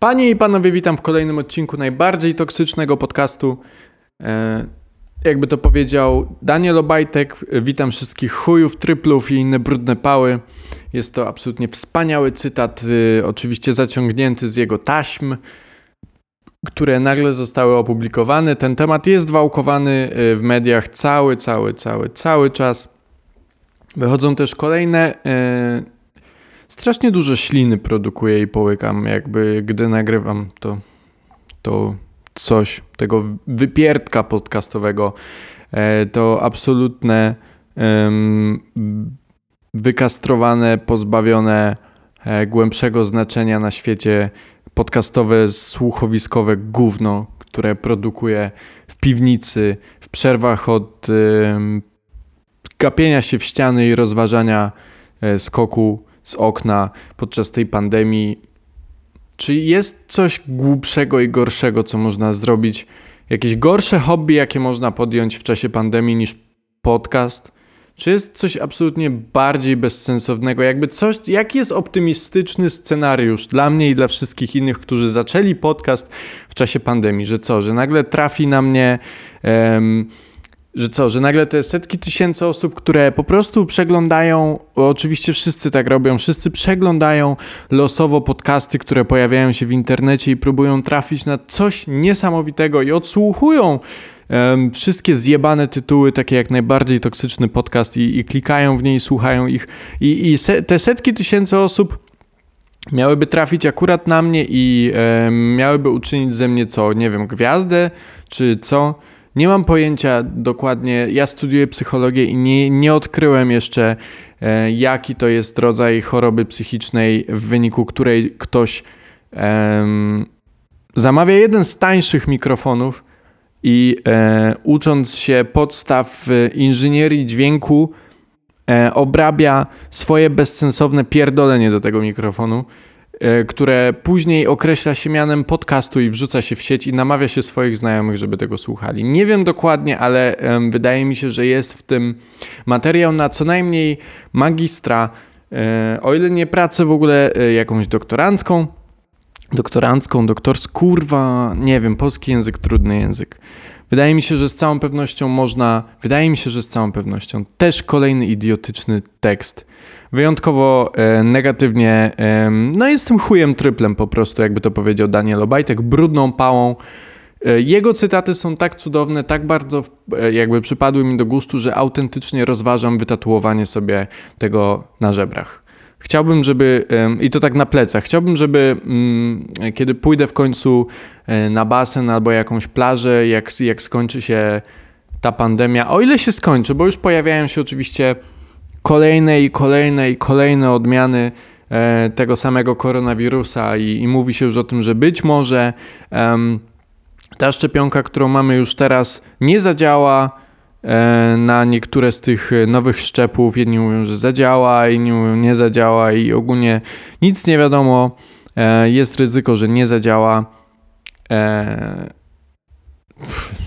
Panie i panowie, witam w kolejnym odcinku najbardziej toksycznego podcastu. E, jakby to powiedział Daniel Obajtek, witam wszystkich chujów, tryplów i inne brudne pały. Jest to absolutnie wspaniały cytat, y, oczywiście zaciągnięty z jego taśm, które nagle zostały opublikowane. Ten temat jest wałkowany y, w mediach cały, cały, cały, cały czas. Wychodzą też kolejne y, strasznie dużo śliny produkuję i połykam, jakby gdy nagrywam to, to coś, tego wypierdka podcastowego, e, to absolutne wykastrowane, pozbawione e, głębszego znaczenia na świecie podcastowe, słuchowiskowe gówno, które produkuję w piwnicy, w przerwach od gapienia się w ściany i rozważania e, skoku z okna podczas tej pandemii. Czy jest coś głupszego i gorszego, co można zrobić? Jakieś gorsze hobby, jakie można podjąć w czasie pandemii niż podcast? Czy jest coś absolutnie bardziej bezsensownego? Jakby coś, jaki jest optymistyczny scenariusz dla mnie i dla wszystkich innych, którzy zaczęli podcast w czasie pandemii? Że co, że nagle trafi na mnie. Um, że co, że nagle te setki tysięcy osób, które po prostu przeglądają, oczywiście wszyscy tak robią, wszyscy przeglądają losowo podcasty, które pojawiają się w internecie i próbują trafić na coś niesamowitego i odsłuchują um, wszystkie zjebane tytuły, takie jak najbardziej toksyczny podcast i, i klikają w niej, słuchają ich. I, i se, te setki tysięcy osób miałyby trafić akurat na mnie i miałyby uczynić ze mnie co, nie wiem, gwiazdę czy co, nie mam pojęcia dokładnie. Ja studiuję psychologię i nie, nie odkryłem jeszcze, e, jaki to jest rodzaj choroby psychicznej, w wyniku której ktoś e, zamawia jeden z tańszych mikrofonów i e, ucząc się podstaw inżynierii dźwięku, e, obrabia swoje bezsensowne pierdolenie do tego mikrofonu które później określa się mianem podcastu i wrzuca się w sieć i namawia się swoich znajomych, żeby tego słuchali. Nie wiem dokładnie, ale wydaje mi się, że jest w tym materiał na co najmniej magistra, e, o ile nie pracę w ogóle e, jakąś doktorancką, doktorancką, doktorską, kurwa, nie wiem, polski język, trudny język. Wydaje mi się, że z całą pewnością można, wydaje mi się, że z całą pewnością też kolejny idiotyczny tekst wyjątkowo e, negatywnie. E, no jestem chujem tryplem po prostu, jakby to powiedział Daniel Obajtek, brudną pałą. E, jego cytaty są tak cudowne, tak bardzo e, jakby przypadły mi do gustu, że autentycznie rozważam wytatuowanie sobie tego na żebrach. Chciałbym, żeby, i to tak na plecach, chciałbym, żeby mm, kiedy pójdę w końcu e, na basen albo jakąś plażę, jak, jak skończy się ta pandemia, o ile się skończy, bo już pojawiają się oczywiście kolejne i kolejne i kolejne odmiany e, tego samego koronawirusa i, i, mówi się już o tym, że być może ta szczepionka, którą mamy już teraz, nie zadziała e, na niektóre z tych nowych szczepów. Jedni mówią, że zadziała, inni mówią, nie zadziała i ogólnie nic nie wiadomo. E, jest ryzyko, że nie zadziała,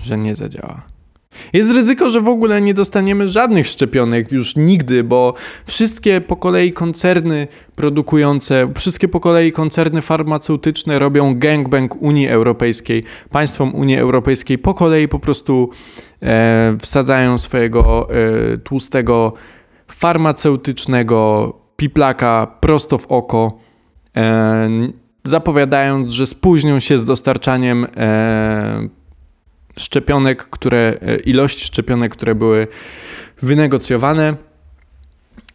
że nie zadziała. Jest ryzyko, że w ogóle nie dostaniemy żadnych szczepionek już nigdy, bo wszystkie po kolei koncerny produkujące, wszystkie po kolei koncerny farmaceutyczne robią gangbang Unii Europejskiej. Państwom Unii Europejskiej po kolei po prostu e, wsadzają swojego e, tłustego farmaceutycznego piplaka prosto w oko, e, zapowiadając, że spóźnią się z dostarczaniem e, szczepionek, które, e, ilości szczepionek, które były wynegocjowane.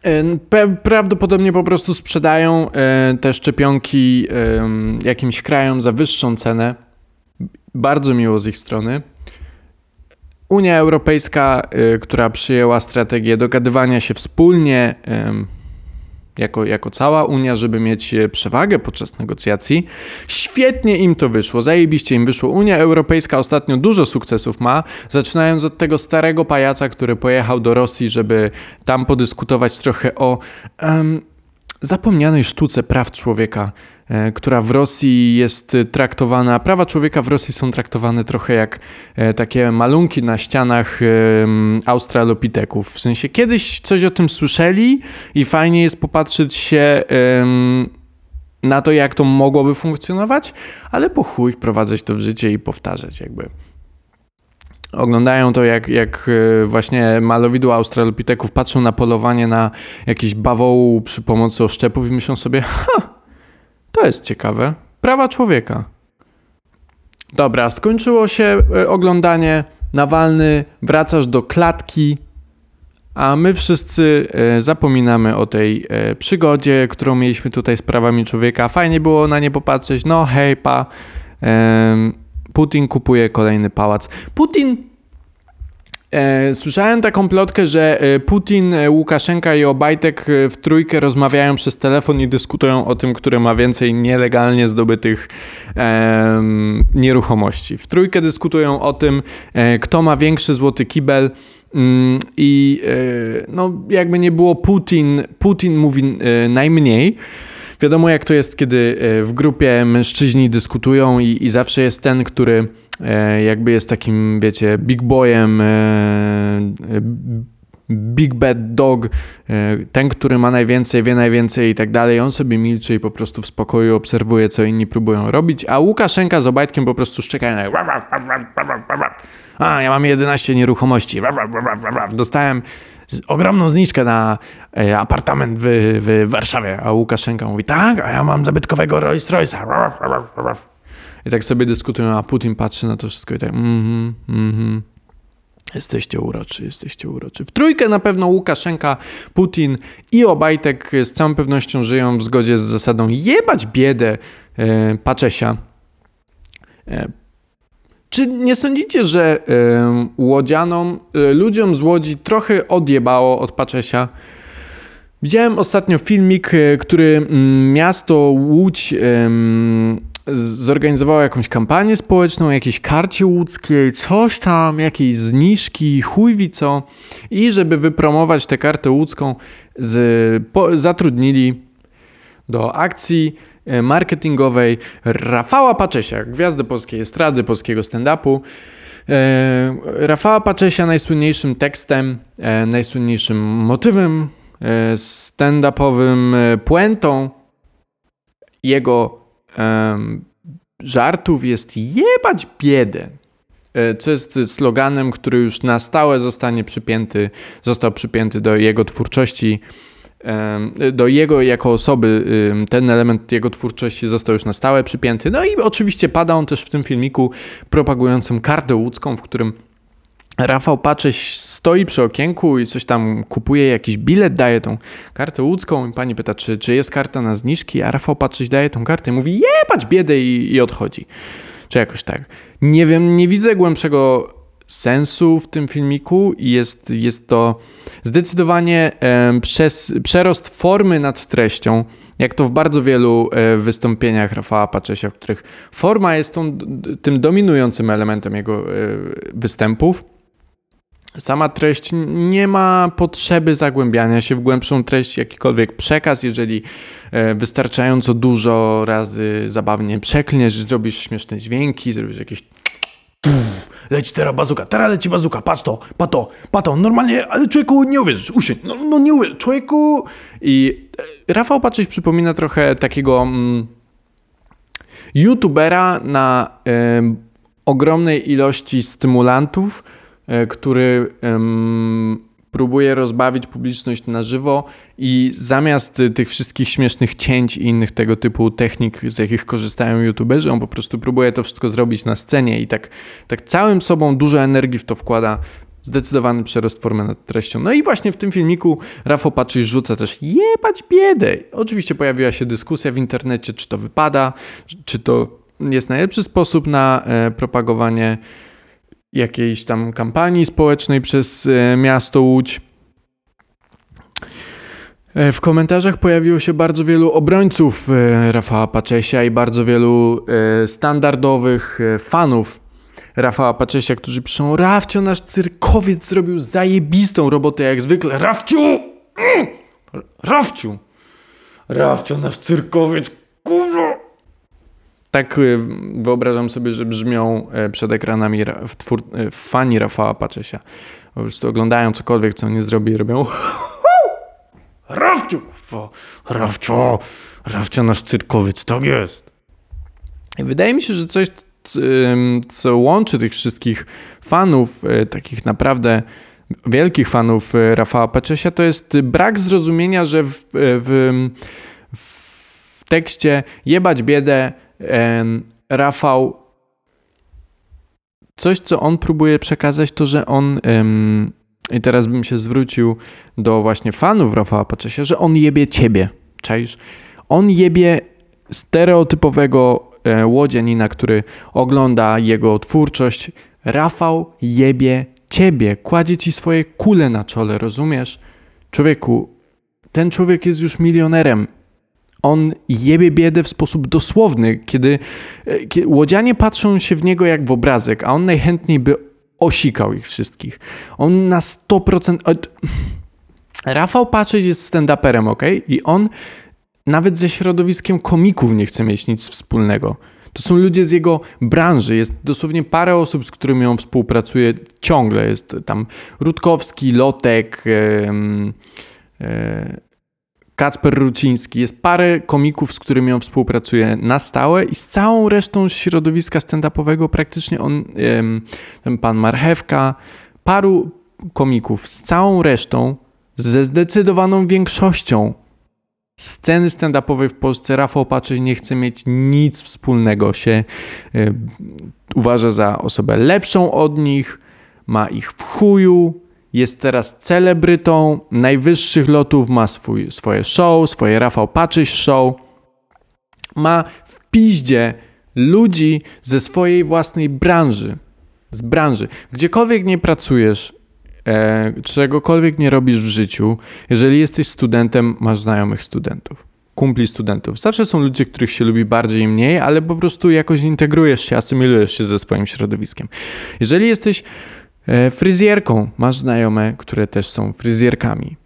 E, prawdopodobnie po prostu sprzedają e, te szczepionki jakimś krajom za wyższą cenę. Bardzo miło z ich strony. Unia Europejska, która przyjęła strategię dogadywania się wspólnie jako, jako cała Unia, żeby mieć e, przewagę podczas negocjacji. Świetnie im to wyszło, zajebiście im wyszło. Unia Europejska ostatnio dużo sukcesów ma, zaczynając od tego starego pajaca, który pojechał do Rosji, żeby tam podyskutować trochę o um, zapomnianej sztuce praw człowieka, e, która w Rosji jest traktowana, prawa człowieka w Rosji są traktowane trochę jak e, takie malunki na ścianach australopiteków. W sensie kiedyś coś o tym słyszeli i fajnie jest popatrzeć się na to, jak to mogłoby funkcjonować, ale po chuj wprowadzać to w życie i powtarzać jakby. Oglądają to jak, jak e, właśnie malowidła australopiteków patrzą na polowanie na jakiś bawoł przy pomocy oszczepów i myślą sobie, ha, to jest ciekawe. Prawa człowieka. Dobra, skończyło się e, oglądanie. Nawalny, wracasz do klatki, a my wszyscy e, zapominamy o tej przygodzie, którą mieliśmy tutaj z prawami człowieka. Fajnie było na nie popatrzeć. No hej, pa. Putin kupuje kolejny pałac. Putin E, słyszałem taką plotkę, że e, Putin, e, Łukaszenka i Obajtek w trójkę rozmawiają przez telefon i dyskutują o tym, który ma więcej nielegalnie zdobytych e, nieruchomości. W trójkę dyskutują o tym, e, kto ma większy złoty kibel. Mm, I no, jakby nie było Putin, Putin mówi najmniej. Wiadomo, jak to jest, kiedy w grupie mężczyźni dyskutują, i, i zawsze jest ten, który E, jakby jest takim, wiecie, big boyem, e, big bad dog, e, ten, który ma najwięcej, wie najwięcej i tak dalej, on sobie milczy i po prostu w spokoju obserwuje, co inni próbują robić, a Łukaszenka z Obajtkiem po prostu szczekają a, ja mam 11 nieruchomości, dostałem ogromną zniżkę na apartament w, w Warszawie, a Łukaszenka mówi, tak, a ja mam zabytkowego Rolls Royce'a. I tak sobie dyskutują, a Putin patrzy na to wszystko i tak mhm, mhm. Jesteście uroczy, jesteście uroczy. W trójkę na pewno Łukaszenka, Putin i Obajtek z całą pewnością żyją w zgodzie z zasadą jebać biedę e, Paczesia. E, czy nie sądzicie, że e, łodzianom, e, ludziom z Łodzi trochę odjebało od Paczesia? Widziałem ostatnio filmik, e, który mm, miasto Łódź zorganizowało jakąś kampanię społeczną, jakieś karcie łódzkiej, coś tam, jakieś zniżki, chujwi co. I żeby wypromować tę kartę łódzką, z, po, zatrudnili do akcji marketingowej Rafała Paczesia, gwiazdę polskiej estrady, polskiego stand-upu. E, Rafała Paczesia najsłynniejszym tekstem, e, najsłynniejszym motywem stand-upowym, puentą jego żartów jest jebać biedę. E, co jest sloganem, który już na stałe zostanie przypięty, został przypięty do jego twórczości, do jego jako osoby, ten element jego twórczości został już na stałe przypięty. No i oczywiście pada on też w tym filmiku propagującym kartę łódzką, w którym Rafał Patrześ stoi przy okienku i coś tam kupuje, jakiś bilet, daje tą kartę łódzką i pani pyta, czy, czy jest karta na zniżki, a Rafał Patrześ daje tą kartę i mówi jebać biedę i, i odchodzi. Czy jakoś tak. Nie wiem, nie widzę głębszego sensu w tym filmiku i jest, jest to zdecydowanie przez, przerost formy nad treścią, jak to w bardzo wielu e, wystąpieniach Rafała Paczesia, w których forma jest tą, tym dominującym elementem jego e, występów. Sama treść nie ma potrzeby zagłębiania się w głębszą treść, jakikolwiek przekaz, jeżeli e, wystarczająco dużo razy zabawnie przeklniesz, zrobisz śmieszne dźwięki, zrobisz jakieś leci teraz bazuka, teraz leci bazuka, patrz to, patrz to, patrz to, normalnie, ale człowieku nie uwierzysz, usiądź, no, no nie uwierzysz, człowieku. I e, Rafał Patrzyś przypomina trochę takiego mm, youtubera na y, ogromnej ilości stymulantów, E, który próbuje rozbawić publiczność na żywo i zamiast tych wszystkich śmiesznych cięć i innych tego typu technik, z jakich korzystają youtuberzy, on po prostu próbuje to wszystko zrobić na scenie i tak, tak całym sobą dużo energii w to wkłada. Zdecydowany przerost formy nad treścią. No i właśnie w tym filmiku Rafał Patrzysz rzuca też jebać biedę. Oczywiście pojawiła się dyskusja w internecie, czy to wypada, czy to jest najlepszy sposób na e, propagowanie jakiejś tam kampanii społecznej przez e, miasto Łódź. E, w komentarzach pojawiło się bardzo wielu obrońców e, Rafała Paczesia i bardzo wielu standardowych fanów Rafała Paczesia, którzy piszą Rafcio, nasz cyrkowiec zrobił zajebistą robotę jak zwykle. Rafciu! Mm! Rafciu! Rafcio, nasz cyrkowiec, kurwa! Tak y, wyobrażam sobie, że brzmią e, przed ekranami twór, e, fani Rafała Paczesia. Po prostu oglądają cokolwiek, co on nie zrobi, robią Rafciu, kurwa, Rafcio, Rafcio nasz cyrkowiec, tak jest. I wydaje mi się, że coś, co łączy tych wszystkich fanów, e, takich naprawdę wielkich fanów Rafała Paczesia, to jest brak zrozumienia, że w, w, w tekście Jebać biedę Rafał coś, co on próbuje przekazać, to że on i teraz bym się zwrócił do właśnie fanów Rafała Paczesia, że on jebie ciebie, czaisz? On jebie stereotypowego e, łodzianina, który ogląda jego twórczość. Rafał jebie ciebie, kładzie ci swoje kule na czole, rozumiesz? Człowieku, ten człowiek jest już milionerem. On jebie biedę w sposób dosłowny, kiedy, e, kiedy łodzianie patrzą się w niego jak w obrazek, a on najchętniej by osikał ich wszystkich. On na 100%... Rafał Paczyś jest stand-uperem, ok? I on nawet ze środowiskiem komików nie chce mieć nic wspólnego. To są ludzie z jego branży. Jest dosłownie parę osób, z którymi on współpracuje ciągle. Jest tam Rutkowski, Lotek, yy, Kacper Ruciński. Jest parę komików, z którymi on współpracuje na stałe i z całą resztą środowiska stand-upowego praktycznie on, ten pan Marchewka, paru komików z całą resztą, ze zdecydowaną większością sceny stand-upowej w Polsce Rafał Paczyś nie chce mieć nic wspólnego. Się y, uważa za osobę lepszą od nich, ma ich w chuju, jest teraz celebrytą najwyższych lotów, ma swój, swoje show, swoje Rafał Paczyś show. Ma w piździe ludzi ze swojej własnej branży, z branży. Gdziekolwiek nie pracujesz, e, czegokolwiek nie robisz w życiu, jeżeli jesteś studentem, masz znajomych studentów, kumpli studentów. Zawsze są ludzie, których się lubi bardziej i mniej, ale po prostu jakoś integrujesz się, asymilujesz się ze swoim środowiskiem. Jeżeli jesteś fryzjerką masz znajome, które też są fryzjerkami.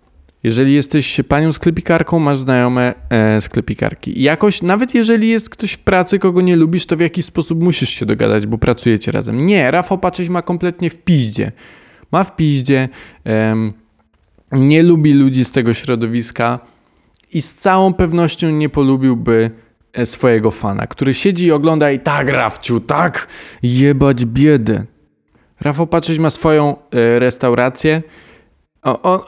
Jeżeli jesteś panią sklepikarką, masz znajome e, sklepikarki. I jakoś, nawet jeżeli jest ktoś w pracy, kogo nie lubisz, to w jakiś sposób musisz się dogadać, bo pracujecie razem. Nie, Rafał Paczyś ma kompletnie w piździe. Ma w piździe, nie lubi ludzi z tego środowiska i z całą pewnością nie polubiłby e, swojego fana, który siedzi i ogląda i tak, Rafciu, tak, jebać biedę, Rafał Patrzyć ma swoją y, restaurację. O, o,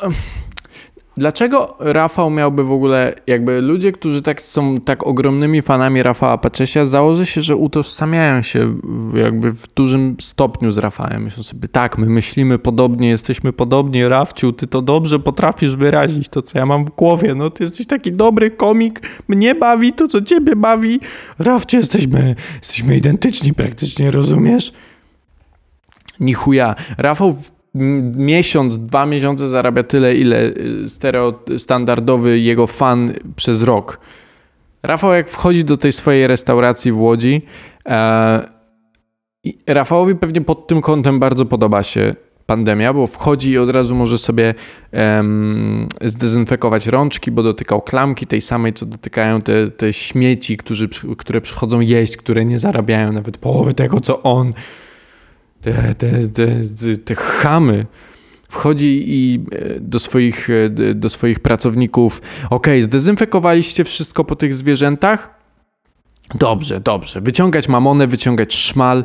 dlaczego Rafał miałby w ogóle, jakby ludzie, którzy tak są tak ogromnymi fanami Rafała Paczesia, założy się, że utożsamiają się jakby w dużym stopniu z Rafałem. Myślą sobie, tak, my myślimy podobnie, jesteśmy podobnie, Rafciu, ty to dobrze potrafisz wyrazić to, co ja mam w głowie. No, ty jesteś taki dobry komik, mnie bawi to, co ciebie bawi. Rafciu, jesteśmy, jesteśmy identyczni praktycznie, rozumiesz? Ni chuja. Rafał miesiąc, dwa miesiące zarabia tyle, ile y, stereo standardowy jego fan przez rok. Rafał jak wchodzi do tej swojej restauracji w Łodzi, e, Rafałowi pewnie pod tym kątem bardzo podoba się pandemia, bo wchodzi i od razu może sobie zdezynfekować rączki, bo dotykał klamki tej samej, co dotykają te, te śmieci, którzy, które przychodzą jeść, które nie zarabiają nawet połowy tego, co on te, te, te, te chamy wchodzi i e, do swoich, e, do swoich pracowników, ok, zdezynfekowaliście wszystko po tych zwierzętach? Dobrze, dobrze. Wyciągać mamonę, wyciągać szmal.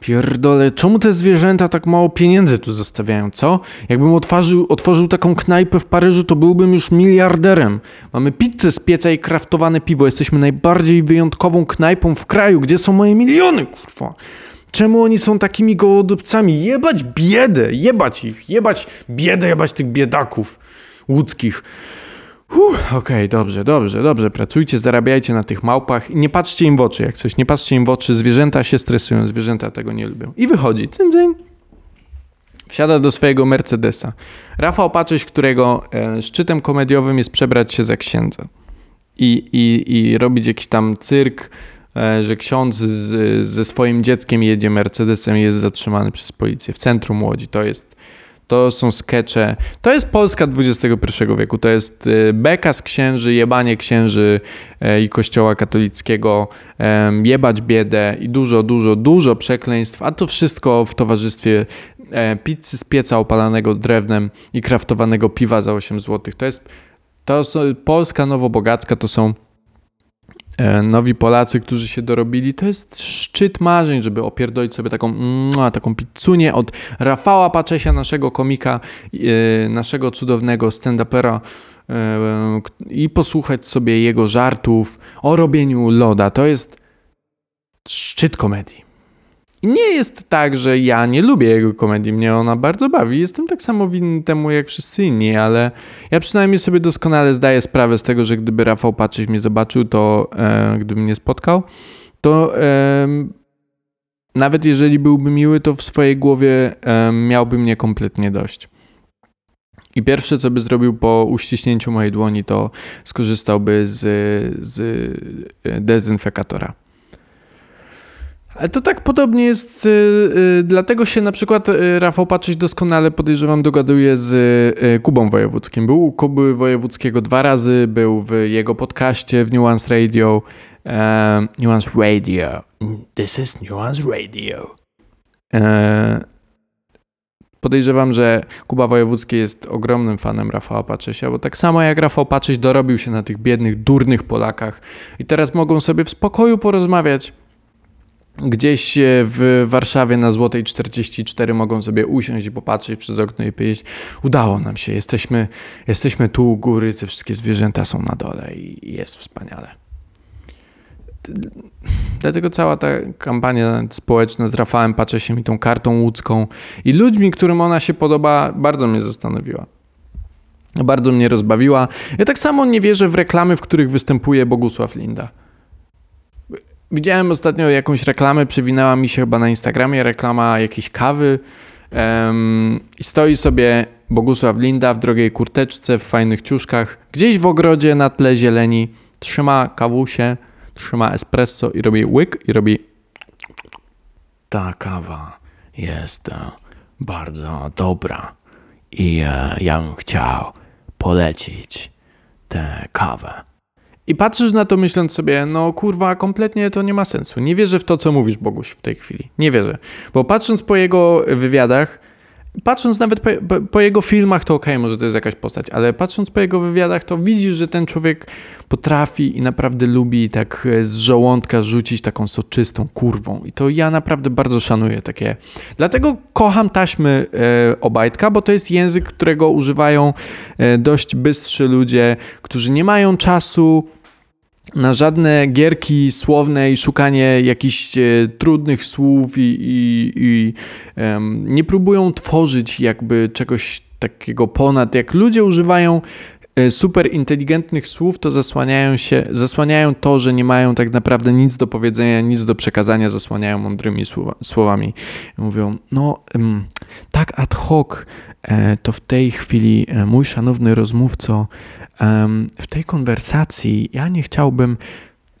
Pierdole, czemu te zwierzęta tak mało pieniędzy tu zostawiają, co? Jakbym otworzył, otworzył taką knajpę w Paryżu, to byłbym już miliarderem. Mamy pizzę z pieca i kraftowane piwo. Jesteśmy najbardziej wyjątkową knajpą w kraju. Gdzie są moje miliony, kurwa? Czemu oni są takimi gołodupcami? Jebać biedę, jebać ich, jebać biedę, jebać tych biedaków łódzkich. Okej, okay, dobrze, dobrze, dobrze. Pracujcie, zarabiajcie na tych małpach i nie patrzcie im w oczy jak coś. Nie patrzcie im w oczy. Zwierzęta się stresują, zwierzęta tego nie lubią. I wychodzi, cyń, cyń. Wsiada do swojego Mercedesa. Rafał Paczyś, którego e, szczytem komediowym jest przebrać się za księdza. I, i, i robić jakiś tam cyrk, że ksiądz z, ze swoim dzieckiem jedzie Mercedesem i jest zatrzymany przez policję w centrum Łodzi. To jest to są skecze. To jest Polska XXI wieku. To jest e, beka z księży, jebanie księży e, i kościoła katolickiego, jebać biedę i dużo, dużo, dużo przekleństw, a to wszystko w towarzystwie pizzy z pieca opalanego drewnem i kraftowanego piwa za 8 zł. To jest To są, Polska Nowobogacka to są e, nowi Polacy, którzy się dorobili. To jest szczyt marzeń, żeby opierdolić sobie taką, taką pizzunię od Rafała Paczesia, naszego komika, e, naszego cudownego stand-upera e, i posłuchać sobie jego żartów o robieniu loda. To jest szczyt komedii. I nie jest tak, że ja nie lubię jego komedii, mnie ona bardzo bawi. Jestem tak samo winny temu jak wszyscy inni, ale ja przynajmniej sobie doskonale zdaję sprawę z tego, że gdyby Rafał Patrzyś mnie zobaczył, to e, gdyby mnie spotkał, to e, nawet jeżeli byłby miły, to w swojej głowie e, miałby mnie kompletnie dość. I pierwsze, co by zrobił po uściśnięciu mojej dłoni, to skorzystałby z, z e, dezynfekatora. Ale to tak podobnie jest, yy, dlatego się na przykład yy, Rafał Patrzyś doskonale podejrzewam dogaduje z Kubą Wojewódzkim. Był u Kuby Wojewódzkiego dwa razy, był w jego podcaście w Nuance Radio. Nuance Radio. This is Nuance Radio. Podejrzewam, że Kuba Wojewódzki jest ogromnym fanem Rafała Patrzysia, bo tak samo jak Rafał Patrzyś dorobił się na tych biednych, durnych Polakach i teraz mogą sobie w spokoju porozmawiać gdzieś e, w Warszawie na Złotej 44 mogą sobie usiąść i popatrzeć przez okno i powiedzieć udało nam się, jesteśmy, jesteśmy tu u góry, te wszystkie zwierzęta są na dole i jest wspaniale. Dlatego cała ta kampania społeczna z Rafałem Paczesiem i tą kartą łódzką i ludźmi, którym ona się podoba, bardzo mnie zastanowiła. Bardzo mnie rozbawiła. Ja tak samo nie wierzę w reklamy, w których występuje Bogusław Linda. Widziałem ostatnio jakąś reklamę, przewinęła mi się chyba na Instagramie reklama jakiejś kawy um, i stoi sobie Bogusław Linda w drogiej kurteczce, w fajnych ciuszkach, gdzieś w ogrodzie na tle zieleni, trzyma kawusie, trzyma espresso i robi łyk i robi ta kawa jest e, bardzo dobra i e, ja bym chciał polecić tę kawę. I patrzysz na to myśląc sobie, no kurwa, kompletnie to nie ma sensu. Nie wierzę w to, co mówisz, Boguś, w tej chwili. Nie wierzę. Bo patrząc po jego wywiadach, patrząc nawet po, po, jego filmach, to okej, okay, może to jest jakaś postać, ale patrząc po jego wywiadach, to widzisz, że ten człowiek potrafi i naprawdę lubi tak e, z żołądka rzucić taką soczystą kurwą. I to ja naprawdę bardzo szanuję takie. Dlatego kocham taśmy e, Obajtka, bo to jest język, którego używają e, dość bystrzy ludzie, którzy nie mają czasu na żadne gierki słowne i szukanie jakichś e, trudnych słów i, i, i nie próbują tworzyć jakby czegoś takiego ponad. Jak ludzie używają e, super inteligentnych słów, to zasłaniają się, zasłaniają to, że nie mają tak naprawdę nic do powiedzenia, nic do przekazania, zasłaniają mądrymi słowa, słowami. Mówią, no tak ad hoc, e, to w tej chwili mój szanowny rozmówco, w tej konwersacji ja nie chciałbym.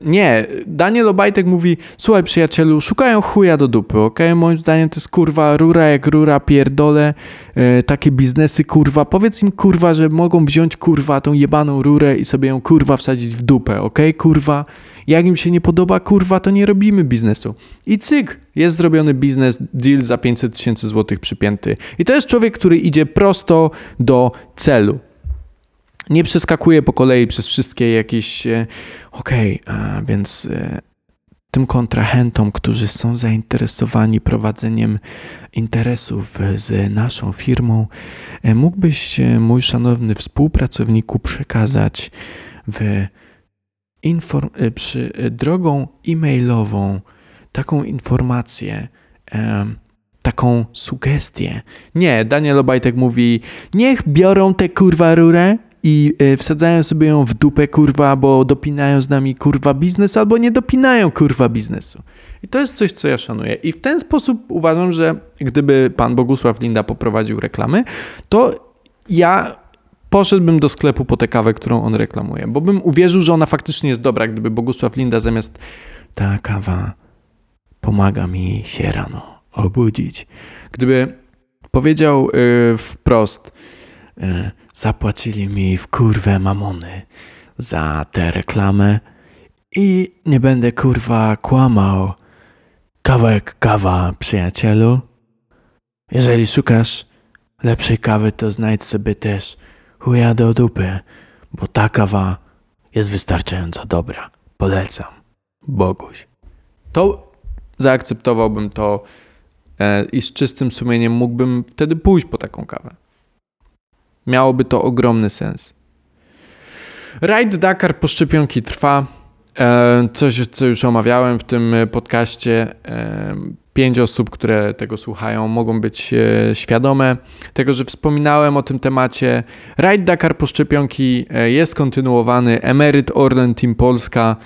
Nie, Daniel Obajtek mówi: Słuchaj, przyjacielu, szukają chuja do dupy, ok? Moim zdaniem to jest kurwa rura jak rura, pierdolę. E, takie biznesy, kurwa. Powiedz im, kurwa, że mogą wziąć kurwa tą jebaną rurę i sobie ją kurwa wsadzić w dupę, ok? Kurwa. Jak im się nie podoba, kurwa, to nie robimy biznesu. I cyk, jest zrobiony biznes, deal za 500 tysięcy złotych przypięty. I to jest człowiek, który idzie prosto do celu nie przeskakuje po kolei przez wszystkie jakieś. E, okej, okay, więc e, tym kontrahentom, którzy są zainteresowani prowadzeniem interesów z naszą firmą, e, mógłbyś, mój szanowny współpracowniku, przekazać w inform- przy, drogą e-mailową taką informację, taką sugestię. Nie, Daniel Obajtek mówi: Niech biorą tę kurwa rurę i e, wsadzają sobie ją w dupę, kurwa, bo dopinają z nami, kurwa, biznes, albo nie dopinają, kurwa, biznesu. I to jest coś, co ja szanuję. I w ten sposób uważam, że gdyby pan Bogusław Linda poprowadził reklamy, to ja poszedłbym do sklepu po tę kawę, którą on reklamuje, bo bym uwierzył, że ona faktycznie jest dobra, gdyby Bogusław Linda zamiast ta kawa pomaga mi się rano obudzić. Gdyby powiedział yy, wprost, yy, Zapłacili mi w kurwę mamony za tę reklamę i nie będę kurwa kłamał. Kawałek kawa, przyjacielu. Jeżeli szukasz lepszej kawy, to znajdź sobie też chuja do dupy, bo ta kawa jest wystarczająco dobra. Polecam. Boguś. To zaakceptowałbym to e, i z czystym sumieniem mógłbym wtedy pójść po taką kawę. Miałoby to ogromny sens. Rajd Dakar po szczepionki trwa. E, coś, co już omawiałem w tym podcaście. E, pięć osób, które tego słuchają, mogą być e, świadome tego, że wspominałem o tym temacie. Rajd Dakar po szczepionki jest kontynuowany. Emeryt Orlen Team Polska.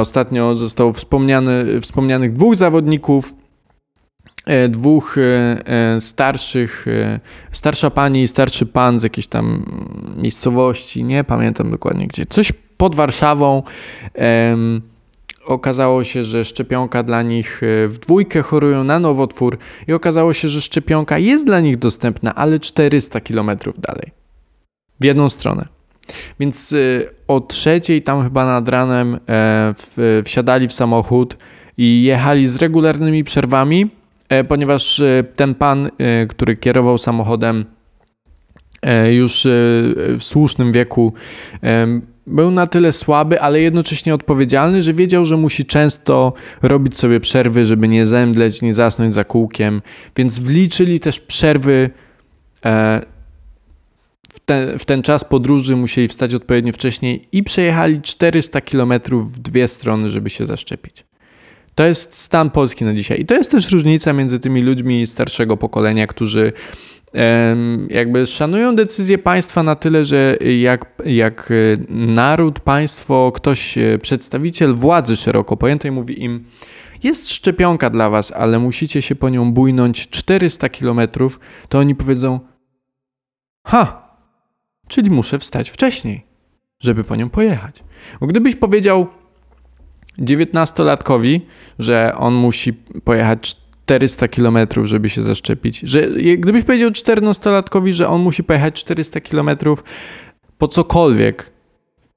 Ostatnio zostało wspomniany, wspomnianych dwóch zawodników dwóch starszych, starsza pani i starszy pan z jakiejś tam miejscowości, nie pamiętam dokładnie gdzie, coś pod Warszawą. Okazało się, że szczepionka dla nich e, w dwójkę chorują na nowotwór i okazało się, że szczepionka jest dla nich dostępna, ale 400 km dalej. W jedną stronę. Więc e, o trzeciej tam chyba nad ranem e, wsiadali w samochód i jechali z regularnymi przerwami, ponieważ ten pan, który kierował samochodem już w słusznym wieku, był na tyle słaby, ale jednocześnie odpowiedzialny, że wiedział, że musi często robić sobie przerwy, żeby nie zemdleć, nie zasnąć za kółkiem, więc wliczyli też przerwy e, w ten, w ten czas podróży, musieli wstać odpowiednio wcześniej i przejechali 400 km w dwie strony, żeby się zaszczepić. To jest stan Polski na dzisiaj. I to jest też różnica między tymi ludźmi starszego pokolenia, którzy jakby szanują decyzje państwa na tyle, że jak, jak naród, państwo, ktoś, e, przedstawiciel władzy szeroko pojętej mówi im, jest szczepionka dla was, ale musicie się po nią bujnąć 400 kilometrów, to oni powiedzą, ha, czyli muszę wstać wcześniej, żeby po nią pojechać. Bo gdybyś powiedział 19-latkowi, że on musi pojechać 400 km, żeby się zaszczepić. Że gdybyś powiedział 14-latkowi, że on musi pojechać 400 km po cokolwiek,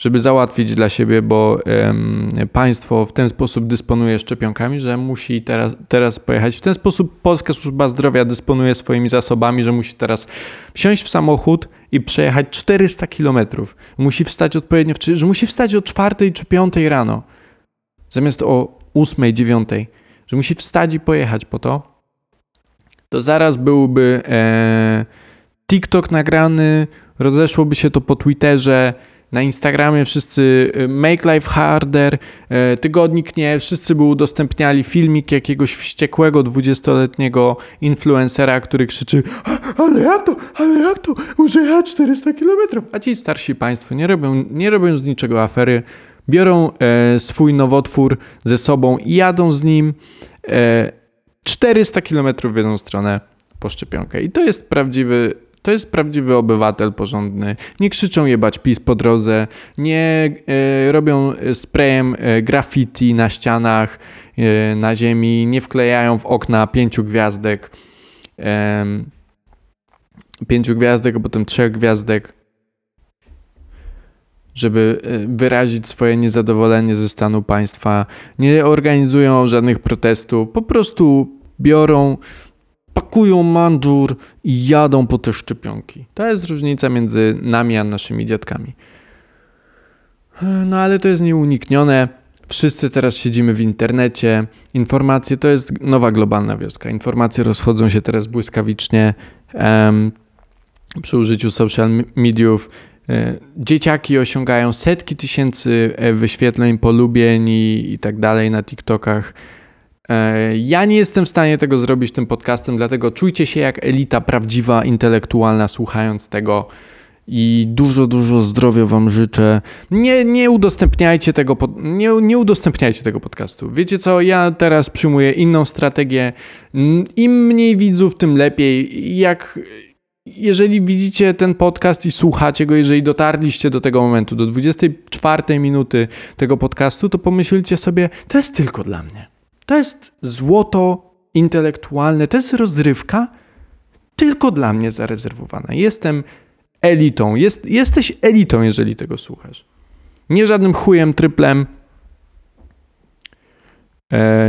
żeby załatwić dla siebie, bo um, państwo w ten sposób dysponuje szczepionkami, że musi teraz, teraz pojechać. W ten sposób Polska Służba Zdrowia dysponuje swoimi zasobami, że musi teraz wsiąść w samochód i przejechać 400 kilometrów. Musi wstać odpowiednio, że musi wstać o 4 czy 5 rano, zamiast o 8, 9 że musi wstać i pojechać po to, to zaraz byłby e, TikTok nagrany, rozeszłoby się to po Twitterze, na Instagramie wszyscy e, make life harder, e, tygodnik nie, wszyscy by udostępniali filmik jakiegoś wściekłego 20-letniego influencera, który krzyczy ale jak to, ale jak to, jechać 400 km. A ci starsi państwo nie robią, nie robią z niczego afery, biorą e, swój nowotwór ze sobą i jadą z nim e, 400 km w jedną stronę po szczepionkę. I to jest prawdziwy to jest prawdziwy obywatel porządny. Nie krzyczą jebać PiS po drodze, nie e, robią sprayem e, graffiti na ścianach, e, na ziemi, nie wklejają w okna pięciu gwiazdek, e, pięciu gwiazdek, a potem trzech gwiazdek żeby e, wyrazić swoje niezadowolenie ze stanu państwa. Nie organizują żadnych protestów, po prostu biorą, pakują mandżur i jadą po te szczepionki. To jest różnica między nami a naszymi dziadkami. No ale to jest nieuniknione. Wszyscy teraz siedzimy w internecie. Informacje to jest nowa globalna wioska. Informacje rozchodzą się teraz błyskawicznie um, przy użyciu social mediów dzieciaki osiągają setki tysięcy e, wyświetleń, polubień i, i tak dalej na TikTokach. E, ja nie jestem w stanie tego zrobić tym podcastem, dlatego czujcie się jak elita prawdziwa, intelektualna, słuchając tego. I dużo, dużo zdrowia Wam życzę. Nie, nie, udostępniajcie tego, nie, nie udostępniajcie tego podcastu. Wiecie co? Ja teraz przyjmuję inną strategię. Im mniej widzów, tym lepiej. Jak jeżeli widzicie ten podcast i słuchacie go, jeżeli dotarliście do tego momentu, do 24 minuty tego podcastu, to pomyślcie sobie, to jest tylko dla mnie. To jest złoto intelektualne, to jest rozrywka tylko dla mnie zarezerwowana. Jestem elitą. Jest, jesteś elitą, jeżeli tego słuchasz. Nie żadnym chujem, tryplem,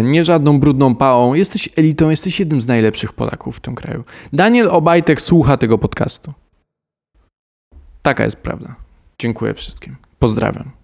nie żadną brudną pałą. Jesteś elitą, jesteś jednym z najlepszych Polaków w tym kraju. Daniel Obajtek słucha tego podcastu. Taka jest prawda. Dziękuję wszystkim. Pozdrawiam.